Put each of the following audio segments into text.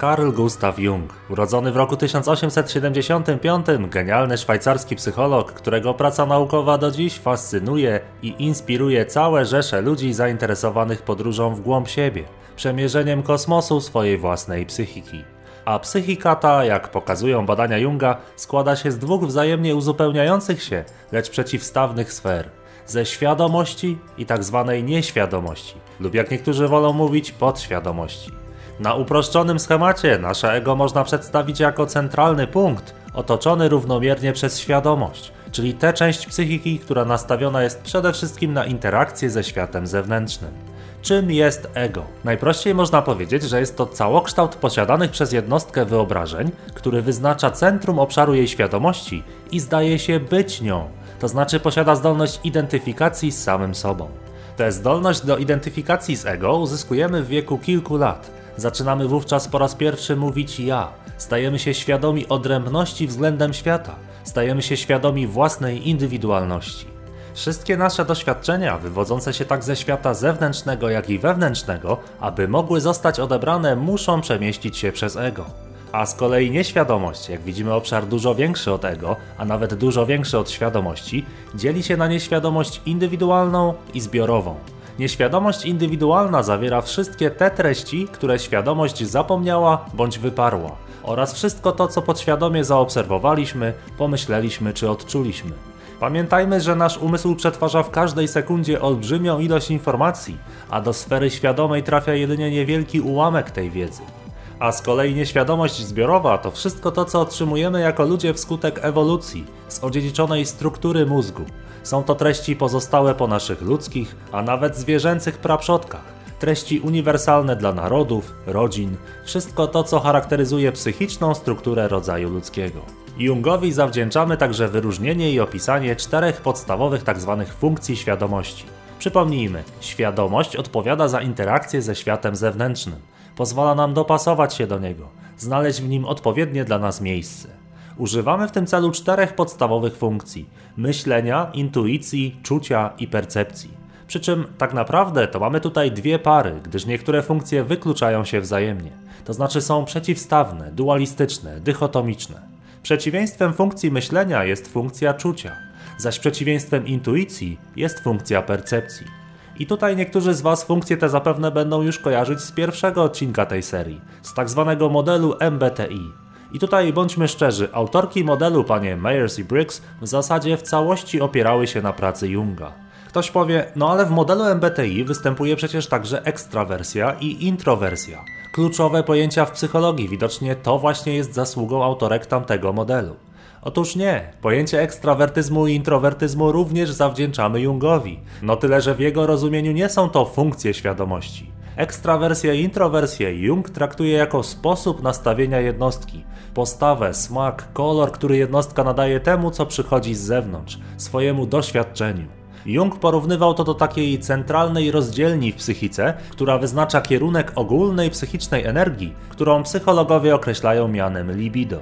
Carl Gustav Jung, urodzony w roku 1875, genialny szwajcarski psycholog, którego praca naukowa do dziś fascynuje i inspiruje całe rzesze ludzi zainteresowanych podróżą w głąb siebie, przemierzeniem kosmosu swojej własnej psychiki. A psychika ta, jak pokazują badania Junga, składa się z dwóch wzajemnie uzupełniających się, lecz przeciwstawnych sfer ze świadomości i tak zwanej nieświadomości, lub jak niektórzy wolą mówić, podświadomości. Na uproszczonym schemacie nasze ego można przedstawić jako centralny punkt, otoczony równomiernie przez świadomość, czyli tę część psychiki, która nastawiona jest przede wszystkim na interakcję ze światem zewnętrznym. Czym jest ego? Najprościej można powiedzieć, że jest to całokształt posiadanych przez jednostkę wyobrażeń, który wyznacza centrum obszaru jej świadomości i zdaje się być nią, to znaczy posiada zdolność identyfikacji z samym sobą. Tę zdolność do identyfikacji z ego uzyskujemy w wieku kilku lat Zaczynamy wówczas po raz pierwszy mówić ja. Stajemy się świadomi odrębności względem świata. Stajemy się świadomi własnej indywidualności. Wszystkie nasze doświadczenia, wywodzące się tak ze świata zewnętrznego, jak i wewnętrznego, aby mogły zostać odebrane, muszą przemieścić się przez ego. A z kolei nieświadomość, jak widzimy obszar dużo większy od ego, a nawet dużo większy od świadomości, dzieli się na nieświadomość indywidualną i zbiorową. Nieświadomość indywidualna zawiera wszystkie te treści, które świadomość zapomniała bądź wyparła, oraz wszystko to, co podświadomie zaobserwowaliśmy, pomyśleliśmy czy odczuliśmy. Pamiętajmy, że nasz umysł przetwarza w każdej sekundzie olbrzymią ilość informacji, a do sfery świadomej trafia jedynie niewielki ułamek tej wiedzy. A z kolei nieświadomość zbiorowa to wszystko to, co otrzymujemy jako ludzie wskutek ewolucji, z odziedziczonej struktury mózgu. Są to treści pozostałe po naszych ludzkich, a nawet zwierzęcych praprzodkach. Treści uniwersalne dla narodów, rodzin, wszystko to, co charakteryzuje psychiczną strukturę rodzaju ludzkiego. Jungowi zawdzięczamy także wyróżnienie i opisanie czterech podstawowych tzw. Tak funkcji świadomości. Przypomnijmy, świadomość odpowiada za interakcję ze światem zewnętrznym pozwala nam dopasować się do niego, znaleźć w nim odpowiednie dla nas miejsce. Używamy w tym celu czterech podstawowych funkcji: myślenia, intuicji, czucia i percepcji. Przy czym tak naprawdę to mamy tutaj dwie pary, gdyż niektóre funkcje wykluczają się wzajemnie, to znaczy są przeciwstawne, dualistyczne, dychotomiczne. Przeciwieństwem funkcji myślenia jest funkcja czucia, zaś przeciwieństwem intuicji jest funkcja percepcji. I tutaj niektórzy z Was funkcje te zapewne będą już kojarzyć z pierwszego odcinka tej serii, z tak zwanego modelu MBTI. I tutaj bądźmy szczerzy, autorki modelu panie Myers i Briggs w zasadzie w całości opierały się na pracy Junga. Ktoś powie, no ale w modelu MBTI występuje przecież także ekstrawersja i introwersja. Kluczowe pojęcia w psychologii, widocznie to właśnie jest zasługą autorek tamtego modelu. Otóż nie. Pojęcie ekstrawertyzmu i introwertyzmu również zawdzięczamy Jungowi. No tyle, że w jego rozumieniu nie są to funkcje świadomości. Ekstrawersję i introwersję Jung traktuje jako sposób nastawienia jednostki, postawę, smak, kolor, który jednostka nadaje temu, co przychodzi z zewnątrz, swojemu doświadczeniu. Jung porównywał to do takiej centralnej rozdzielni w psychice, która wyznacza kierunek ogólnej psychicznej energii, którą psychologowie określają mianem libido.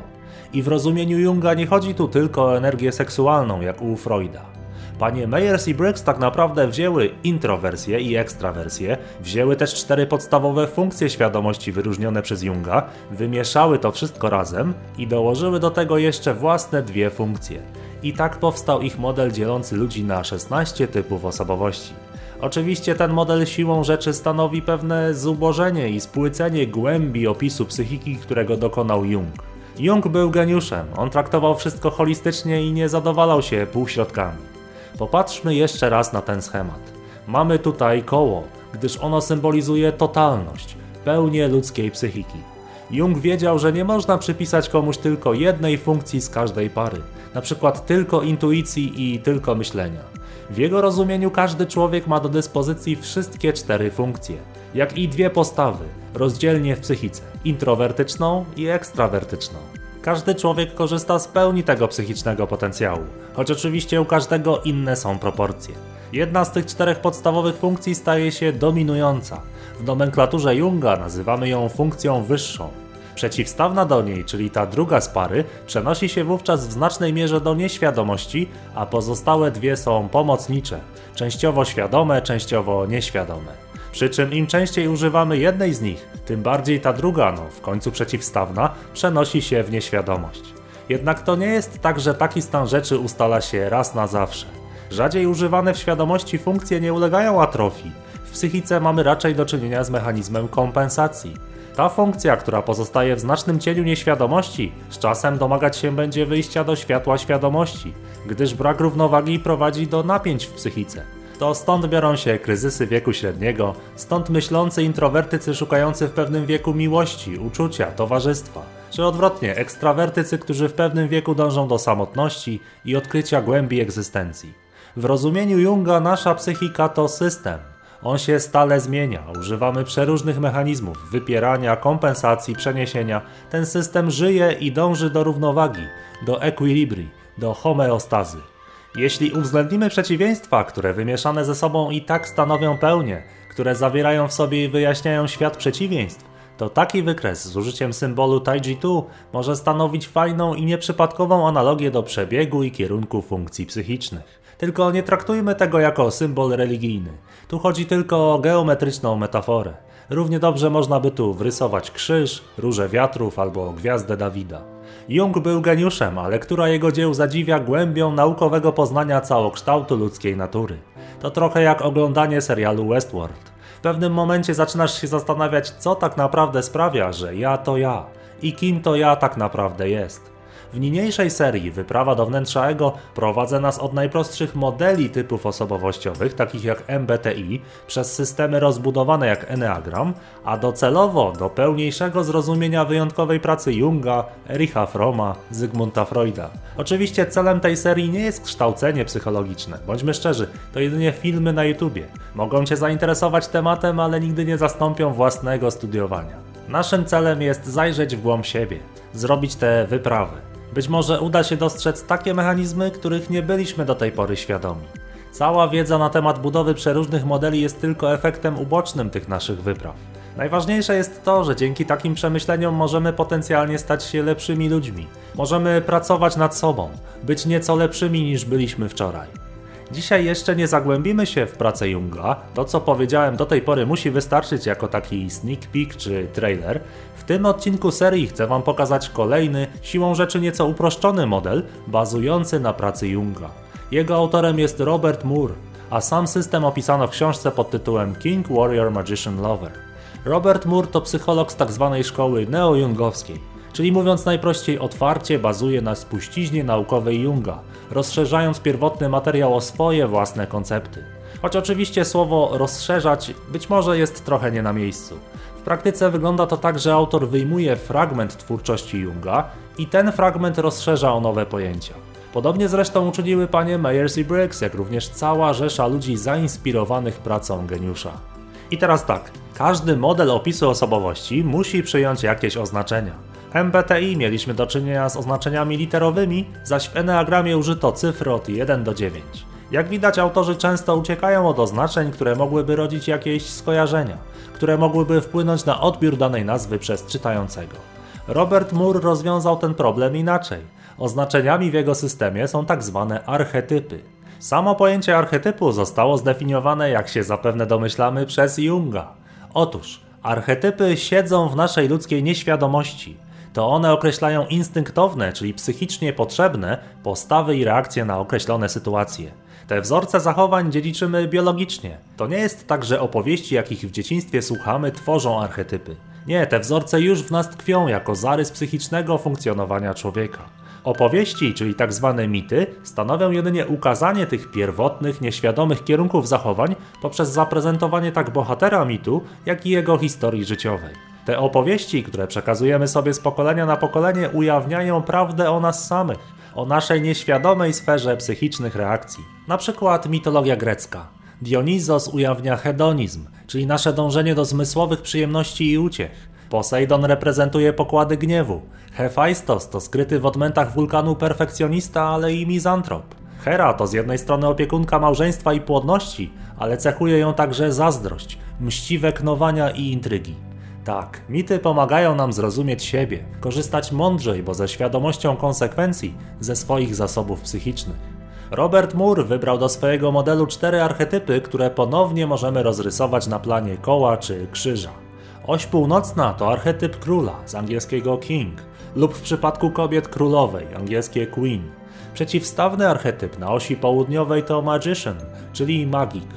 I w rozumieniu Junga nie chodzi tu tylko o energię seksualną, jak u Freuda. Panie Meyers i Briggs tak naprawdę wzięły introwersję i ekstrawersję, wzięły też cztery podstawowe funkcje świadomości wyróżnione przez Junga, wymieszały to wszystko razem i dołożyły do tego jeszcze własne dwie funkcje. I tak powstał ich model dzielący ludzi na 16 typów osobowości. Oczywiście ten model siłą rzeczy stanowi pewne zubożenie i spłycenie głębi opisu psychiki, którego dokonał Jung. Jung był geniuszem, on traktował wszystko holistycznie i nie zadowalał się półśrodkami. Popatrzmy jeszcze raz na ten schemat. Mamy tutaj koło, gdyż ono symbolizuje totalność, pełnię ludzkiej psychiki. Jung wiedział, że nie można przypisać komuś tylko jednej funkcji z każdej pary, na przykład tylko intuicji i tylko myślenia. W jego rozumieniu każdy człowiek ma do dyspozycji wszystkie cztery funkcje, jak i dwie postawy, rozdzielnie w psychice introwertyczną i ekstrawertyczną. Każdy człowiek korzysta z pełni tego psychicznego potencjału, choć oczywiście u każdego inne są proporcje. Jedna z tych czterech podstawowych funkcji staje się dominująca. W nomenklaturze Junga nazywamy ją funkcją wyższą. Przeciwstawna do niej, czyli ta druga z pary, przenosi się wówczas w znacznej mierze do nieświadomości, a pozostałe dwie są pomocnicze, częściowo świadome, częściowo nieświadome. Przy czym im częściej używamy jednej z nich, tym bardziej ta druga, no w końcu przeciwstawna, przenosi się w nieświadomość. Jednak to nie jest tak, że taki stan rzeczy ustala się raz na zawsze. Rzadziej używane w świadomości funkcje nie ulegają atrofii. W psychice mamy raczej do czynienia z mechanizmem kompensacji. Ta funkcja, która pozostaje w znacznym cieniu nieświadomości, z czasem domagać się będzie wyjścia do światła świadomości, gdyż brak równowagi prowadzi do napięć w psychice. To stąd biorą się kryzysy wieku średniego, stąd myślący introwertycy szukający w pewnym wieku miłości, uczucia, towarzystwa, czy odwrotnie, ekstrawertycy, którzy w pewnym wieku dążą do samotności i odkrycia głębi egzystencji. W rozumieniu Junga nasza psychika to system. On się stale zmienia, używamy przeróżnych mechanizmów wypierania, kompensacji, przeniesienia. Ten system żyje i dąży do równowagi, do equilibrii, do homeostazy. Jeśli uwzględnimy przeciwieństwa, które wymieszane ze sobą i tak stanowią pełnię, które zawierają w sobie i wyjaśniają świat przeciwieństw, to taki wykres z użyciem symbolu Taiji-Tu może stanowić fajną i nieprzypadkową analogię do przebiegu i kierunku funkcji psychicznych. Tylko nie traktujmy tego jako symbol religijny. Tu chodzi tylko o geometryczną metaforę. Równie dobrze można by tu wrysować krzyż, róże wiatrów albo gwiazdę Dawida. Jung był geniuszem, ale która jego dzieł zadziwia głębią naukowego poznania całokształtu ludzkiej natury. To trochę jak oglądanie serialu Westworld. W pewnym momencie zaczynasz się zastanawiać, co tak naprawdę sprawia, że ja to ja i kim to ja tak naprawdę jest. W niniejszej serii Wyprawa do wnętrza ego prowadzę nas od najprostszych modeli typów osobowościowych, takich jak MBTI, przez systemy rozbudowane jak Enneagram, a docelowo do pełniejszego zrozumienia wyjątkowej pracy Junga, Ericha Froma, Zygmunta Freuda. Oczywiście celem tej serii nie jest kształcenie psychologiczne, bądźmy szczerzy, to jedynie filmy na YouTubie. Mogą Cię zainteresować tematem, ale nigdy nie zastąpią własnego studiowania. Naszym celem jest zajrzeć w głąb siebie, zrobić tę wyprawę. Być może uda się dostrzec takie mechanizmy, których nie byliśmy do tej pory świadomi. Cała wiedza na temat budowy przeróżnych modeli jest tylko efektem ubocznym tych naszych wypraw. Najważniejsze jest to, że dzięki takim przemyśleniom możemy potencjalnie stać się lepszymi ludźmi. Możemy pracować nad sobą, być nieco lepszymi niż byliśmy wczoraj. Dzisiaj jeszcze nie zagłębimy się w pracę Junga. To, co powiedziałem do tej pory, musi wystarczyć jako taki sneak peek czy trailer. W tym odcinku serii chcę Wam pokazać kolejny, siłą rzeczy nieco uproszczony model, bazujący na pracy Junga. Jego autorem jest Robert Moore, a sam system opisano w książce pod tytułem King Warrior Magician Lover. Robert Moore to psycholog z tzw. Tak szkoły neo-jungowskiej, czyli mówiąc najprościej otwarcie bazuje na spuściźnie naukowej Junga, rozszerzając pierwotny materiał o swoje własne koncepty. Choć oczywiście słowo rozszerzać być może jest trochę nie na miejscu. W praktyce wygląda to tak, że autor wyjmuje fragment twórczości Junga i ten fragment rozszerza o nowe pojęcia. Podobnie zresztą uczyniły panie Meyers i Briggs, jak również cała rzesza ludzi zainspirowanych pracą geniusza. I teraz tak, każdy model opisu osobowości musi przyjąć jakieś oznaczenia. MBTI mieliśmy do czynienia z oznaczeniami literowymi, zaś w Enneagramie użyto cyfry od 1 do 9. Jak widać, autorzy często uciekają od oznaczeń, które mogłyby rodzić jakieś skojarzenia, które mogłyby wpłynąć na odbiór danej nazwy przez czytającego. Robert Moore rozwiązał ten problem inaczej. Oznaczeniami w jego systemie są tak zwane archetypy. Samo pojęcie archetypu zostało zdefiniowane, jak się zapewne domyślamy, przez Junga. Otóż, archetypy siedzą w naszej ludzkiej nieświadomości. To one określają instynktowne, czyli psychicznie potrzebne postawy i reakcje na określone sytuacje. Te wzorce zachowań dziedziczymy biologicznie. To nie jest tak, że opowieści, jakich w dzieciństwie słuchamy, tworzą archetypy. Nie, te wzorce już w nas tkwią jako zarys psychicznego funkcjonowania człowieka. Opowieści, czyli tak zwane mity, stanowią jedynie ukazanie tych pierwotnych, nieświadomych kierunków zachowań poprzez zaprezentowanie tak bohatera mitu, jak i jego historii życiowej. Te opowieści, które przekazujemy sobie z pokolenia na pokolenie, ujawniają prawdę o nas samych, o naszej nieświadomej sferze psychicznych reakcji. Na przykład mitologia grecka. Dionizos ujawnia hedonizm, czyli nasze dążenie do zmysłowych przyjemności i uciech. Posejdon reprezentuje pokłady gniewu. Hefajstos to skryty w odmętach wulkanu perfekcjonista, ale i mizantrop. Hera to z jednej strony opiekunka małżeństwa i płodności, ale cechuje ją także zazdrość, mściwe knowania i intrygi. Tak, mity pomagają nam zrozumieć siebie, korzystać mądrzej, bo ze świadomością konsekwencji ze swoich zasobów psychicznych. Robert Moore wybrał do swojego modelu cztery archetypy, które ponownie możemy rozrysować na planie koła czy krzyża. Oś północna to archetyp króla, z angielskiego king, lub w przypadku kobiet królowej, angielskie queen. Przeciwstawny archetyp na osi południowej to magician, czyli magik.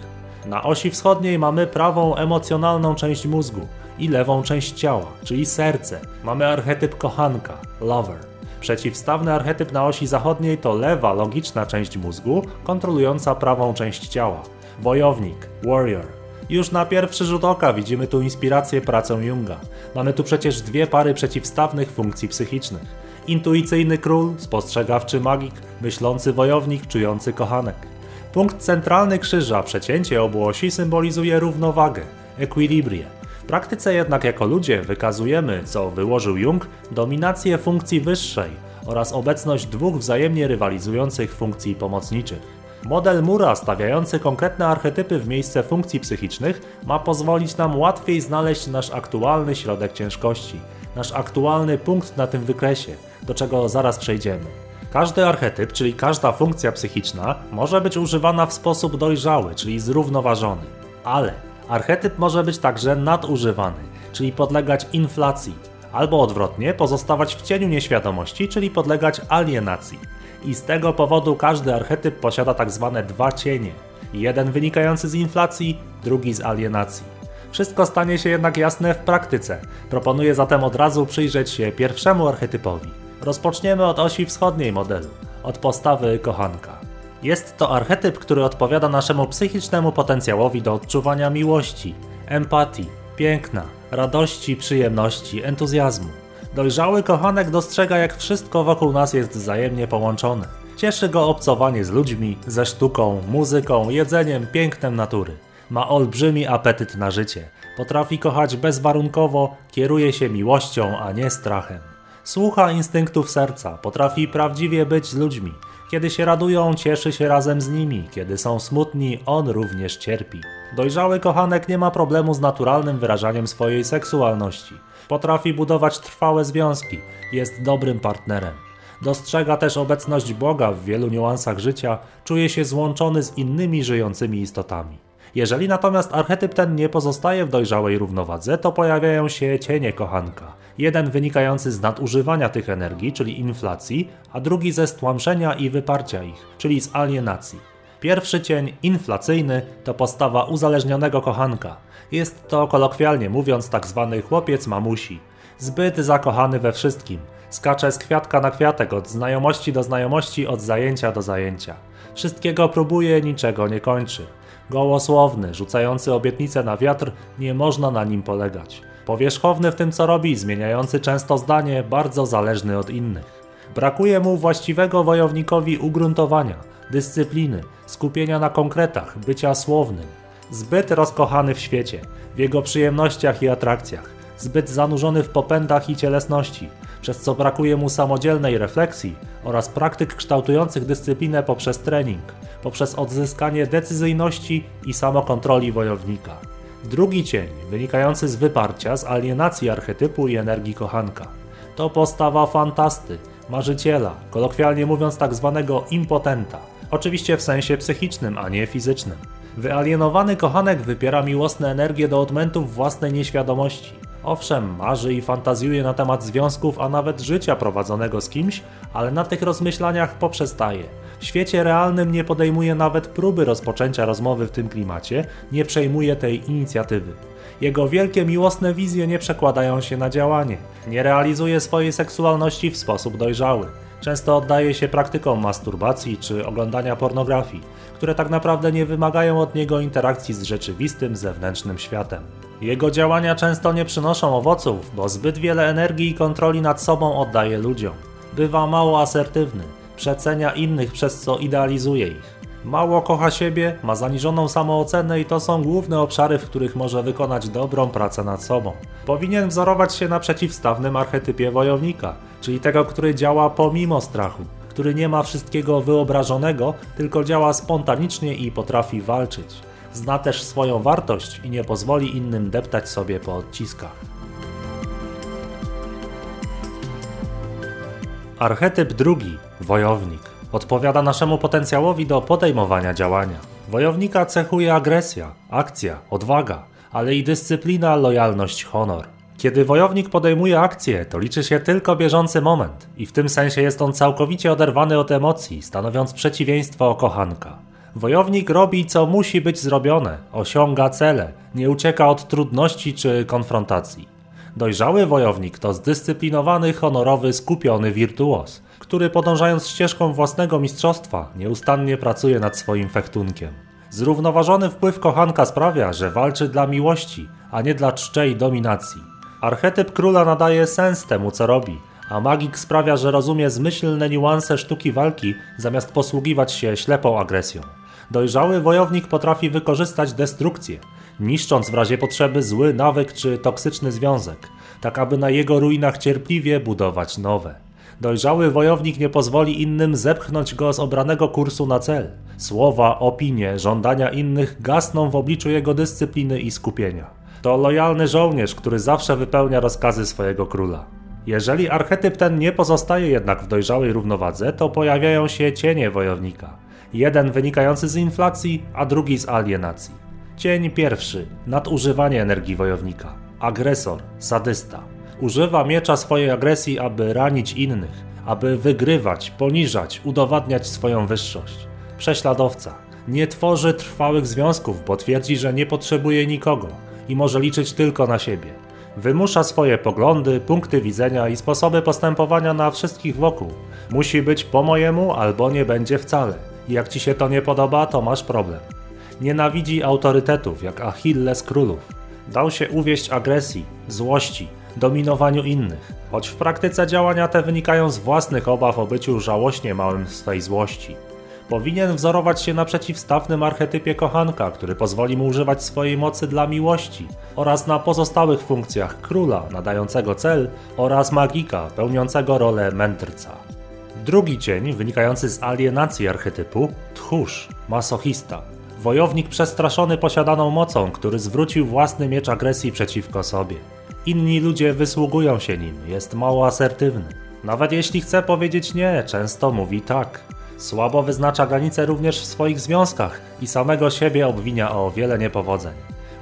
Na osi wschodniej mamy prawą emocjonalną część mózgu i lewą część ciała, czyli serce. Mamy archetyp kochanka, lover. Przeciwstawny archetyp na osi zachodniej to lewa logiczna część mózgu, kontrolująca prawą część ciała. Wojownik, warrior. Już na pierwszy rzut oka widzimy tu inspirację pracą Junga. Mamy tu przecież dwie pary przeciwstawnych funkcji psychicznych. Intuicyjny król, spostrzegawczy magik, myślący wojownik, czujący kochanek. Punkt centralny krzyża, przecięcie obu osi symbolizuje równowagę, equilibrię. Praktyce jednak jako ludzie wykazujemy, co wyłożył Jung, dominację funkcji wyższej oraz obecność dwóch wzajemnie rywalizujących funkcji pomocniczych. Model Mura stawiający konkretne archetypy w miejsce funkcji psychicznych ma pozwolić nam łatwiej znaleźć nasz aktualny środek ciężkości, nasz aktualny punkt na tym wykresie, do czego zaraz przejdziemy. Każdy archetyp, czyli każda funkcja psychiczna, może być używana w sposób dojrzały, czyli zrównoważony. Ale archetyp może być także nadużywany, czyli podlegać inflacji, albo odwrotnie, pozostawać w cieniu nieświadomości, czyli podlegać alienacji. I z tego powodu każdy archetyp posiada tak zwane dwa cienie. Jeden wynikający z inflacji, drugi z alienacji. Wszystko stanie się jednak jasne w praktyce. Proponuję zatem od razu przyjrzeć się pierwszemu archetypowi. Rozpoczniemy od osi wschodniej modelu, od postawy kochanka. Jest to archetyp, który odpowiada naszemu psychicznemu potencjałowi do odczuwania miłości, empatii, piękna, radości, przyjemności, entuzjazmu. Dojrzały kochanek dostrzega, jak wszystko wokół nas jest wzajemnie połączone. Cieszy go obcowanie z ludźmi, ze sztuką, muzyką, jedzeniem, pięknem natury. Ma olbrzymi apetyt na życie. Potrafi kochać bezwarunkowo, kieruje się miłością, a nie strachem. Słucha instynktów serca, potrafi prawdziwie być z ludźmi. Kiedy się radują, cieszy się razem z nimi, kiedy są smutni, on również cierpi. Dojrzały kochanek nie ma problemu z naturalnym wyrażaniem swojej seksualności. Potrafi budować trwałe związki, jest dobrym partnerem. Dostrzega też obecność Boga w wielu niuansach życia, czuje się złączony z innymi żyjącymi istotami. Jeżeli natomiast archetyp ten nie pozostaje w dojrzałej równowadze, to pojawiają się cienie kochanka. Jeden wynikający z nadużywania tych energii, czyli inflacji, a drugi ze stłamszenia i wyparcia ich, czyli z alienacji. Pierwszy cień, inflacyjny, to postawa uzależnionego kochanka. Jest to kolokwialnie mówiąc tak zwany chłopiec mamusi. Zbyt zakochany we wszystkim. Skacze z kwiatka na kwiatek, od znajomości do znajomości, od zajęcia do zajęcia. Wszystkiego próbuje, niczego nie kończy. Gołosłowny, rzucający obietnice na wiatr, nie można na nim polegać. Powierzchowny w tym co robi, zmieniający często zdanie, bardzo zależny od innych. Brakuje mu właściwego wojownikowi ugruntowania, dyscypliny, skupienia na konkretach, bycia słownym. Zbyt rozkochany w świecie, w jego przyjemnościach i atrakcjach, zbyt zanurzony w popędach i cielesności, przez co brakuje mu samodzielnej refleksji oraz praktyk kształtujących dyscyplinę poprzez trening, poprzez odzyskanie decyzyjności i samokontroli wojownika. Drugi cień, wynikający z wyparcia, z alienacji archetypu i energii kochanka. To postawa fantasty, marzyciela, kolokwialnie mówiąc tak zwanego impotenta. Oczywiście w sensie psychicznym, a nie fizycznym. Wyalienowany kochanek wypiera miłosne energie do odmętów własnej nieświadomości. Owszem, marzy i fantazjuje na temat związków, a nawet życia prowadzonego z kimś, ale na tych rozmyślaniach poprzestaje. W świecie realnym nie podejmuje nawet próby rozpoczęcia rozmowy w tym klimacie, nie przejmuje tej inicjatywy. Jego wielkie miłosne wizje nie przekładają się na działanie, nie realizuje swojej seksualności w sposób dojrzały. Często oddaje się praktykom masturbacji czy oglądania pornografii, które tak naprawdę nie wymagają od niego interakcji z rzeczywistym zewnętrznym światem. Jego działania często nie przynoszą owoców, bo zbyt wiele energii i kontroli nad sobą oddaje ludziom. Bywa mało asertywny, przecenia innych, przez co idealizuje ich. Mało kocha siebie, ma zaniżoną samoocenę i to są główne obszary, w których może wykonać dobrą pracę nad sobą. Powinien wzorować się na przeciwstawnym archetypie wojownika, czyli tego, który działa pomimo strachu, który nie ma wszystkiego wyobrażonego, tylko działa spontanicznie i potrafi walczyć. Zna też swoją wartość i nie pozwoli innym deptać sobie po odciskach. Archetyp drugi wojownik odpowiada naszemu potencjałowi do podejmowania działania. Wojownika cechuje agresja, akcja, odwaga, ale i dyscyplina, lojalność, honor. Kiedy wojownik podejmuje akcję, to liczy się tylko bieżący moment i w tym sensie jest on całkowicie oderwany od emocji, stanowiąc przeciwieństwo kochanka. Wojownik robi co musi być zrobione, osiąga cele, nie ucieka od trudności czy konfrontacji. Dojrzały wojownik to zdyscyplinowany, honorowy, skupiony wirtuos, który podążając ścieżką własnego mistrzostwa nieustannie pracuje nad swoim fechtunkiem. Zrównoważony wpływ kochanka sprawia, że walczy dla miłości, a nie dla czczej dominacji. Archetyp króla nadaje sens temu, co robi, a magik sprawia, że rozumie zmyślne niuanse sztuki walki, zamiast posługiwać się ślepą agresją. Dojrzały wojownik potrafi wykorzystać destrukcję, niszcząc w razie potrzeby zły nawyk czy toksyczny związek, tak aby na jego ruinach cierpliwie budować nowe. Dojrzały wojownik nie pozwoli innym zepchnąć go z obranego kursu na cel. Słowa, opinie, żądania innych gasną w obliczu jego dyscypliny i skupienia. To lojalny żołnierz, który zawsze wypełnia rozkazy swojego króla. Jeżeli archetyp ten nie pozostaje jednak w dojrzałej równowadze, to pojawiają się cienie wojownika. Jeden wynikający z inflacji, a drugi z alienacji. Cień pierwszy nadużywanie energii wojownika. Agresor, sadysta. Używa miecza swojej agresji, aby ranić innych, aby wygrywać, poniżać, udowadniać swoją wyższość. Prześladowca. Nie tworzy trwałych związków, bo twierdzi, że nie potrzebuje nikogo i może liczyć tylko na siebie. Wymusza swoje poglądy, punkty widzenia i sposoby postępowania na wszystkich wokół. Musi być po mojemu albo nie będzie wcale. Jak ci się to nie podoba, to masz problem. Nienawidzi autorytetów, jak Achilles królów. Dał się uwieść agresji, złości, dominowaniu innych, choć w praktyce działania te wynikają z własnych obaw o byciu żałośnie małym swej złości. Powinien wzorować się na przeciwstawnym archetypie kochanka, który pozwoli mu używać swojej mocy dla miłości, oraz na pozostałych funkcjach króla, nadającego cel, oraz magika, pełniącego rolę mędrca. Drugi cień, wynikający z alienacji archetypu, tchórz, masochista, wojownik przestraszony posiadaną mocą, który zwrócił własny miecz agresji przeciwko sobie. Inni ludzie wysługują się nim, jest mało asertywny. Nawet jeśli chce powiedzieć nie, często mówi tak. Słabo wyznacza granice również w swoich związkach i samego siebie obwinia o wiele niepowodzeń.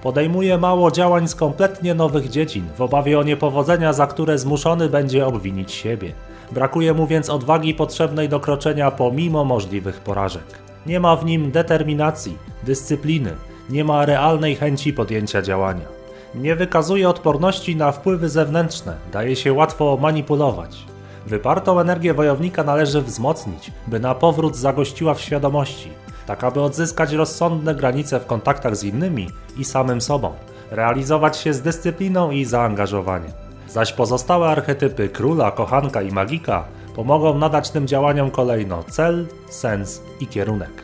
Podejmuje mało działań z kompletnie nowych dziedzin, w obawie o niepowodzenia, za które zmuszony będzie obwinić siebie. Brakuje mu więc odwagi potrzebnej do kroczenia pomimo możliwych porażek. Nie ma w nim determinacji, dyscypliny, nie ma realnej chęci podjęcia działania. Nie wykazuje odporności na wpływy zewnętrzne, daje się łatwo manipulować. Wypartą energię wojownika należy wzmocnić, by na powrót zagościła w świadomości, tak aby odzyskać rozsądne granice w kontaktach z innymi i samym sobą, realizować się z dyscypliną i zaangażowaniem. Zaś pozostałe archetypy króla, kochanka i magika pomogą nadać tym działaniom kolejno cel, sens i kierunek.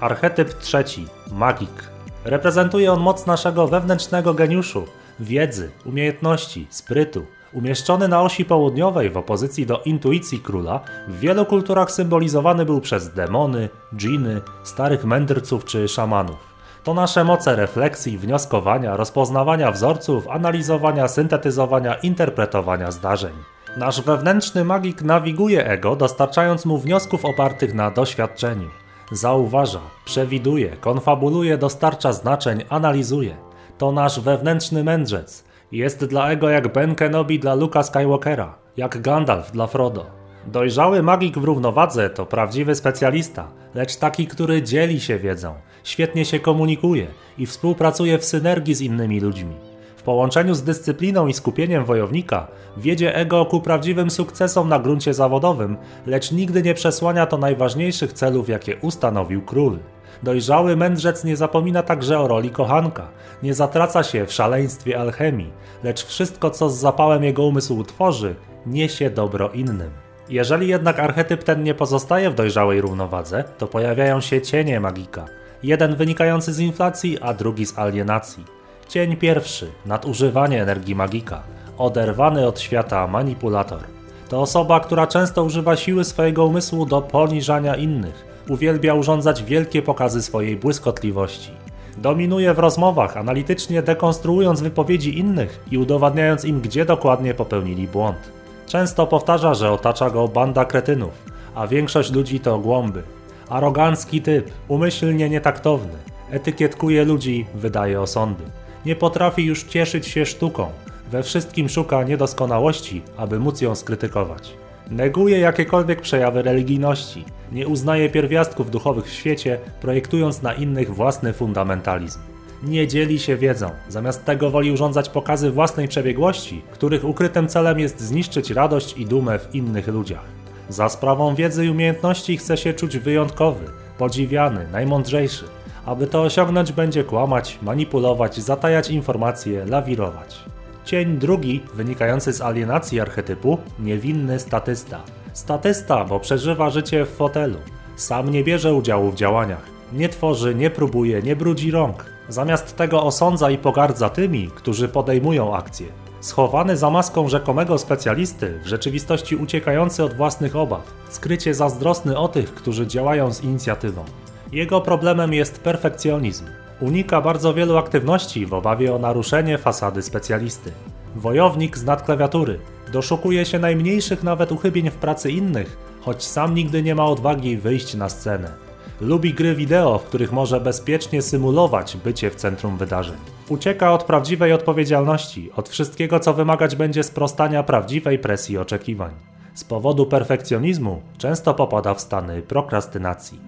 Archetyp trzeci magik. Reprezentuje on moc naszego wewnętrznego geniuszu, wiedzy, umiejętności, sprytu. Umieszczony na osi południowej w opozycji do intuicji króla, w wielu kulturach symbolizowany był przez demony, dżiny, starych mędrców czy szamanów. To nasze moce refleksji, wnioskowania, rozpoznawania wzorców, analizowania, syntetyzowania, interpretowania zdarzeń. Nasz wewnętrzny magik nawiguje ego, dostarczając mu wniosków opartych na doświadczeniu. Zauważa, przewiduje, konfabuluje, dostarcza znaczeń, analizuje. To nasz wewnętrzny mędrzec. Jest dla ego jak Ben Kenobi dla Luka Skywalkera, jak Gandalf dla Frodo. Dojrzały magik w równowadze to prawdziwy specjalista, lecz taki, który dzieli się wiedzą, świetnie się komunikuje i współpracuje w synergii z innymi ludźmi. W połączeniu z dyscypliną i skupieniem wojownika wiedzie ego ku prawdziwym sukcesom na gruncie zawodowym, lecz nigdy nie przesłania to najważniejszych celów, jakie ustanowił król. Dojrzały mędrzec nie zapomina także o roli kochanka, nie zatraca się w szaleństwie alchemii, lecz wszystko, co z zapałem jego umysł tworzy, niesie dobro innym. Jeżeli jednak archetyp ten nie pozostaje w dojrzałej równowadze, to pojawiają się cienie magika. Jeden wynikający z inflacji, a drugi z alienacji. Cień pierwszy nadużywanie energii magika. oderwany od świata manipulator. To osoba, która często używa siły swojego umysłu do poniżania innych. Uwielbia urządzać wielkie pokazy swojej błyskotliwości. Dominuje w rozmowach, analitycznie dekonstruując wypowiedzi innych i udowadniając im, gdzie dokładnie popełnili błąd. Często powtarza, że otacza go banda kretynów, a większość ludzi to głąby. Arogancki typ, umyślnie nietaktowny, etykietkuje ludzi, wydaje osądy. Nie potrafi już cieszyć się sztuką, we wszystkim szuka niedoskonałości, aby móc ją skrytykować. Neguje jakiekolwiek przejawy religijności, nie uznaje pierwiastków duchowych w świecie, projektując na innych własny fundamentalizm. Nie dzieli się wiedzą, zamiast tego woli urządzać pokazy własnej przebiegłości, których ukrytym celem jest zniszczyć radość i dumę w innych ludziach. Za sprawą wiedzy i umiejętności chce się czuć wyjątkowy, podziwiany, najmądrzejszy. Aby to osiągnąć, będzie kłamać, manipulować, zatajać informacje, lawirować. Cień drugi, wynikający z alienacji archetypu, niewinny statysta. Statysta, bo przeżywa życie w fotelu. Sam nie bierze udziału w działaniach. Nie tworzy, nie próbuje, nie brudzi rąk. Zamiast tego osądza i pogardza tymi, którzy podejmują akcje. Schowany za maską rzekomego specjalisty, w rzeczywistości uciekający od własnych obaw, skrycie zazdrosny o tych, którzy działają z inicjatywą. Jego problemem jest perfekcjonizm. Unika bardzo wielu aktywności w obawie o naruszenie fasady specjalisty. Wojownik z nadklawiatury. Doszukuje się najmniejszych nawet uchybień w pracy innych, choć sam nigdy nie ma odwagi wyjść na scenę. Lubi gry wideo, w których może bezpiecznie symulować bycie w centrum wydarzeń. Ucieka od prawdziwej odpowiedzialności, od wszystkiego, co wymagać będzie sprostania prawdziwej presji oczekiwań. Z powodu perfekcjonizmu często popada w stany prokrastynacji.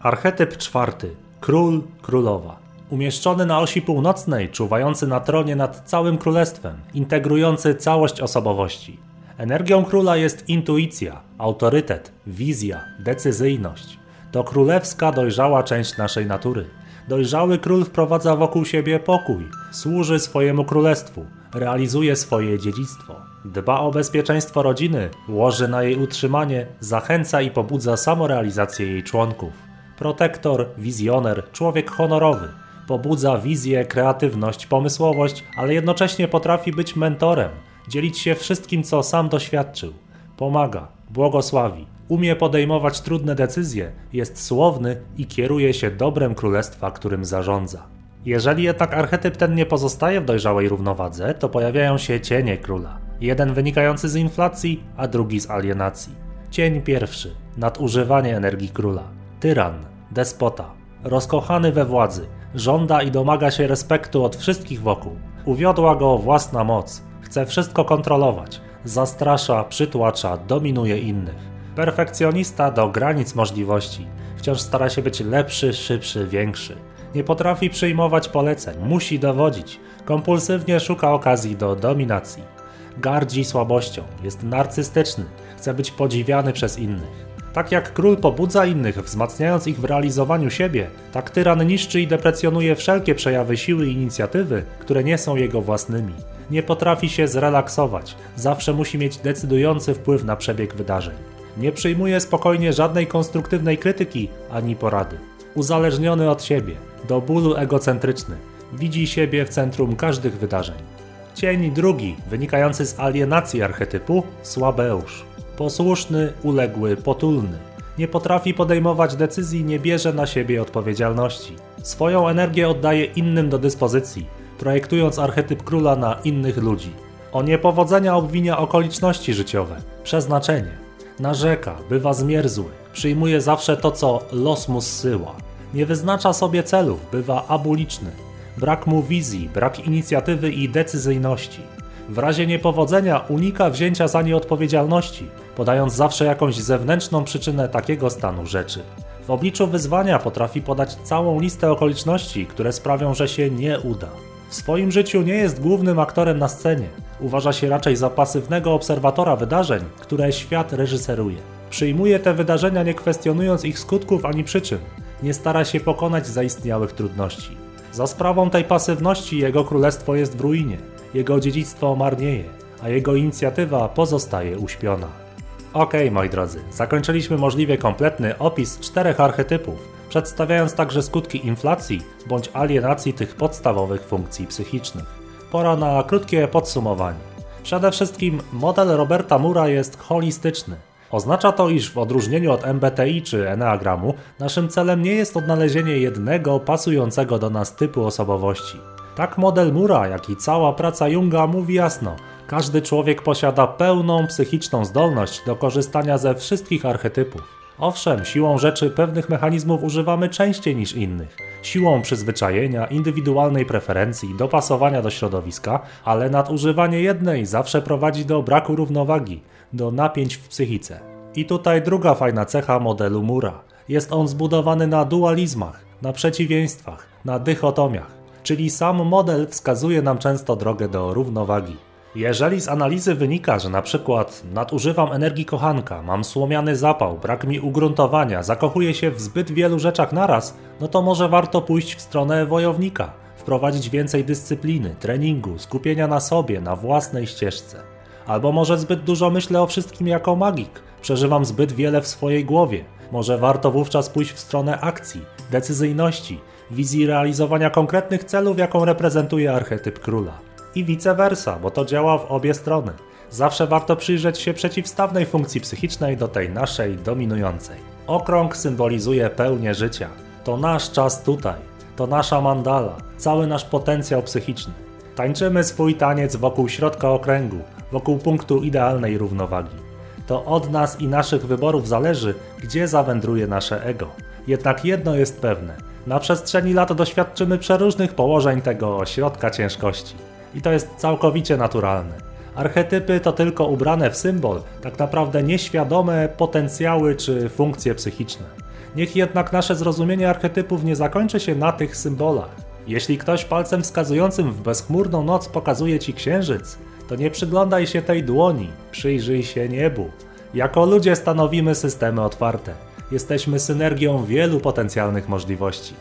Archetyp czwarty. Król, królowa. Umieszczony na osi północnej, czuwający na tronie nad całym królestwem, integrujący całość osobowości. Energią króla jest intuicja, autorytet, wizja, decyzyjność. To królewska, dojrzała część naszej natury. Dojrzały król wprowadza wokół siebie pokój, służy swojemu królestwu, realizuje swoje dziedzictwo. Dba o bezpieczeństwo rodziny, łoży na jej utrzymanie, zachęca i pobudza samorealizację jej członków. Protektor, wizjoner, człowiek honorowy. Pobudza wizję, kreatywność, pomysłowość, ale jednocześnie potrafi być mentorem, dzielić się wszystkim, co sam doświadczył. Pomaga, błogosławi, umie podejmować trudne decyzje, jest słowny i kieruje się dobrem królestwa, którym zarządza. Jeżeli jednak archetyp ten nie pozostaje w dojrzałej równowadze, to pojawiają się cienie króla. Jeden wynikający z inflacji, a drugi z alienacji. Cień pierwszy nadużywanie energii króla. Tyran, despota, rozkochany we władzy, żąda i domaga się respektu od wszystkich wokół. Uwiodła go własna moc, chce wszystko kontrolować, zastrasza, przytłacza, dominuje innych. Perfekcjonista do granic możliwości, wciąż stara się być lepszy, szybszy, większy. Nie potrafi przyjmować poleceń, musi dowodzić, kompulsywnie szuka okazji do dominacji. Gardzi słabością, jest narcystyczny, chce być podziwiany przez innych. Tak jak król pobudza innych, wzmacniając ich w realizowaniu siebie, tak tyran niszczy i deprecjonuje wszelkie przejawy siły i inicjatywy, które nie są jego własnymi. Nie potrafi się zrelaksować, zawsze musi mieć decydujący wpływ na przebieg wydarzeń. Nie przyjmuje spokojnie żadnej konstruktywnej krytyki ani porady. Uzależniony od siebie, do bólu egocentryczny, widzi siebie w centrum każdych wydarzeń. Cień drugi, wynikający z alienacji archetypu, słabeusz. Posłuszny, uległy, potulny. Nie potrafi podejmować decyzji, nie bierze na siebie odpowiedzialności. Swoją energię oddaje innym do dyspozycji, projektując archetyp króla na innych ludzi. O niepowodzenia obwinia okoliczności życiowe, przeznaczenie. Narzeka, bywa zmierzły, przyjmuje zawsze to, co los mu zsyła. Nie wyznacza sobie celów, bywa abuliczny. Brak mu wizji, brak inicjatywy i decyzyjności. W razie niepowodzenia unika wzięcia za nie odpowiedzialności, podając zawsze jakąś zewnętrzną przyczynę takiego stanu rzeczy. W obliczu wyzwania potrafi podać całą listę okoliczności, które sprawią, że się nie uda. W swoim życiu nie jest głównym aktorem na scenie. Uważa się raczej za pasywnego obserwatora wydarzeń, które świat reżyseruje. Przyjmuje te wydarzenia nie kwestionując ich skutków ani przyczyn. Nie stara się pokonać zaistniałych trudności. Za sprawą tej pasywności jego królestwo jest w ruinie, jego dziedzictwo marnieje, a jego inicjatywa pozostaje uśpiona. Okej, okay, moi drodzy, zakończyliśmy możliwie kompletny opis czterech archetypów, przedstawiając także skutki inflacji bądź alienacji tych podstawowych funkcji psychicznych. Pora na krótkie podsumowanie. Przede wszystkim model Roberta Mura jest holistyczny. Oznacza to, iż w odróżnieniu od MBTI czy Enneagramu, naszym celem nie jest odnalezienie jednego pasującego do nas typu osobowości. Tak model Mura, jak i cała praca Junga mówi jasno, każdy człowiek posiada pełną psychiczną zdolność do korzystania ze wszystkich archetypów. Owszem, siłą rzeczy pewnych mechanizmów używamy częściej niż innych. Siłą przyzwyczajenia, indywidualnej preferencji, dopasowania do środowiska, ale nadużywanie jednej zawsze prowadzi do braku równowagi, do napięć w psychice. I tutaj druga fajna cecha modelu Mura. Jest on zbudowany na dualizmach, na przeciwieństwach, na dychotomiach, czyli sam model wskazuje nam często drogę do równowagi. Jeżeli z analizy wynika, że na przykład nadużywam energii kochanka, mam słomiany zapał, brak mi ugruntowania, zakochuję się w zbyt wielu rzeczach naraz, no to może warto pójść w stronę wojownika, wprowadzić więcej dyscypliny, treningu, skupienia na sobie, na własnej ścieżce. Albo może zbyt dużo myślę o wszystkim jako magik, przeżywam zbyt wiele w swojej głowie. Może warto wówczas pójść w stronę akcji, decyzyjności, wizji realizowania konkretnych celów, jaką reprezentuje archetyp króla i vice versa, bo to działa w obie strony. Zawsze warto przyjrzeć się przeciwstawnej funkcji psychicznej do tej naszej dominującej. Okrąg symbolizuje pełnię życia. To nasz czas tutaj, to nasza mandala, cały nasz potencjał psychiczny. Tańczymy swój taniec wokół środka okręgu, wokół punktu idealnej równowagi. To od nas i naszych wyborów zależy, gdzie zawędruje nasze ego. Jednak jedno jest pewne: na przestrzeni lat doświadczymy przeróżnych położeń tego ośrodka ciężkości. I to jest całkowicie naturalne. Archetypy to tylko ubrane w symbol, tak naprawdę nieświadome potencjały czy funkcje psychiczne. Niech jednak nasze zrozumienie archetypów nie zakończy się na tych symbolach. Jeśli ktoś palcem wskazującym w bezchmurną noc pokazuje ci księżyc, to nie przyglądaj się tej dłoni, przyjrzyj się niebu. Jako ludzie stanowimy systemy otwarte. Jesteśmy synergią wielu potencjalnych możliwości.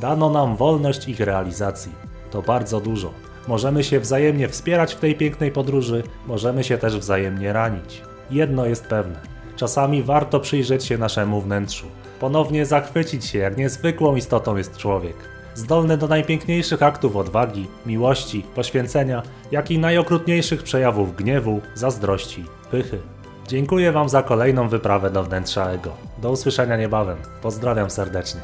Dano nam wolność ich realizacji. To bardzo dużo. Możemy się wzajemnie wspierać w tej pięknej podróży, możemy się też wzajemnie ranić. Jedno jest pewne: czasami warto przyjrzeć się naszemu wnętrzu, ponownie zachwycić się, jak niezwykłą istotą jest człowiek. Zdolny do najpiękniejszych aktów odwagi, miłości, poświęcenia, jak i najokrutniejszych przejawów gniewu, zazdrości, pychy. Dziękuję Wam za kolejną wyprawę do wnętrza Ego. Do usłyszenia niebawem. Pozdrawiam serdecznie.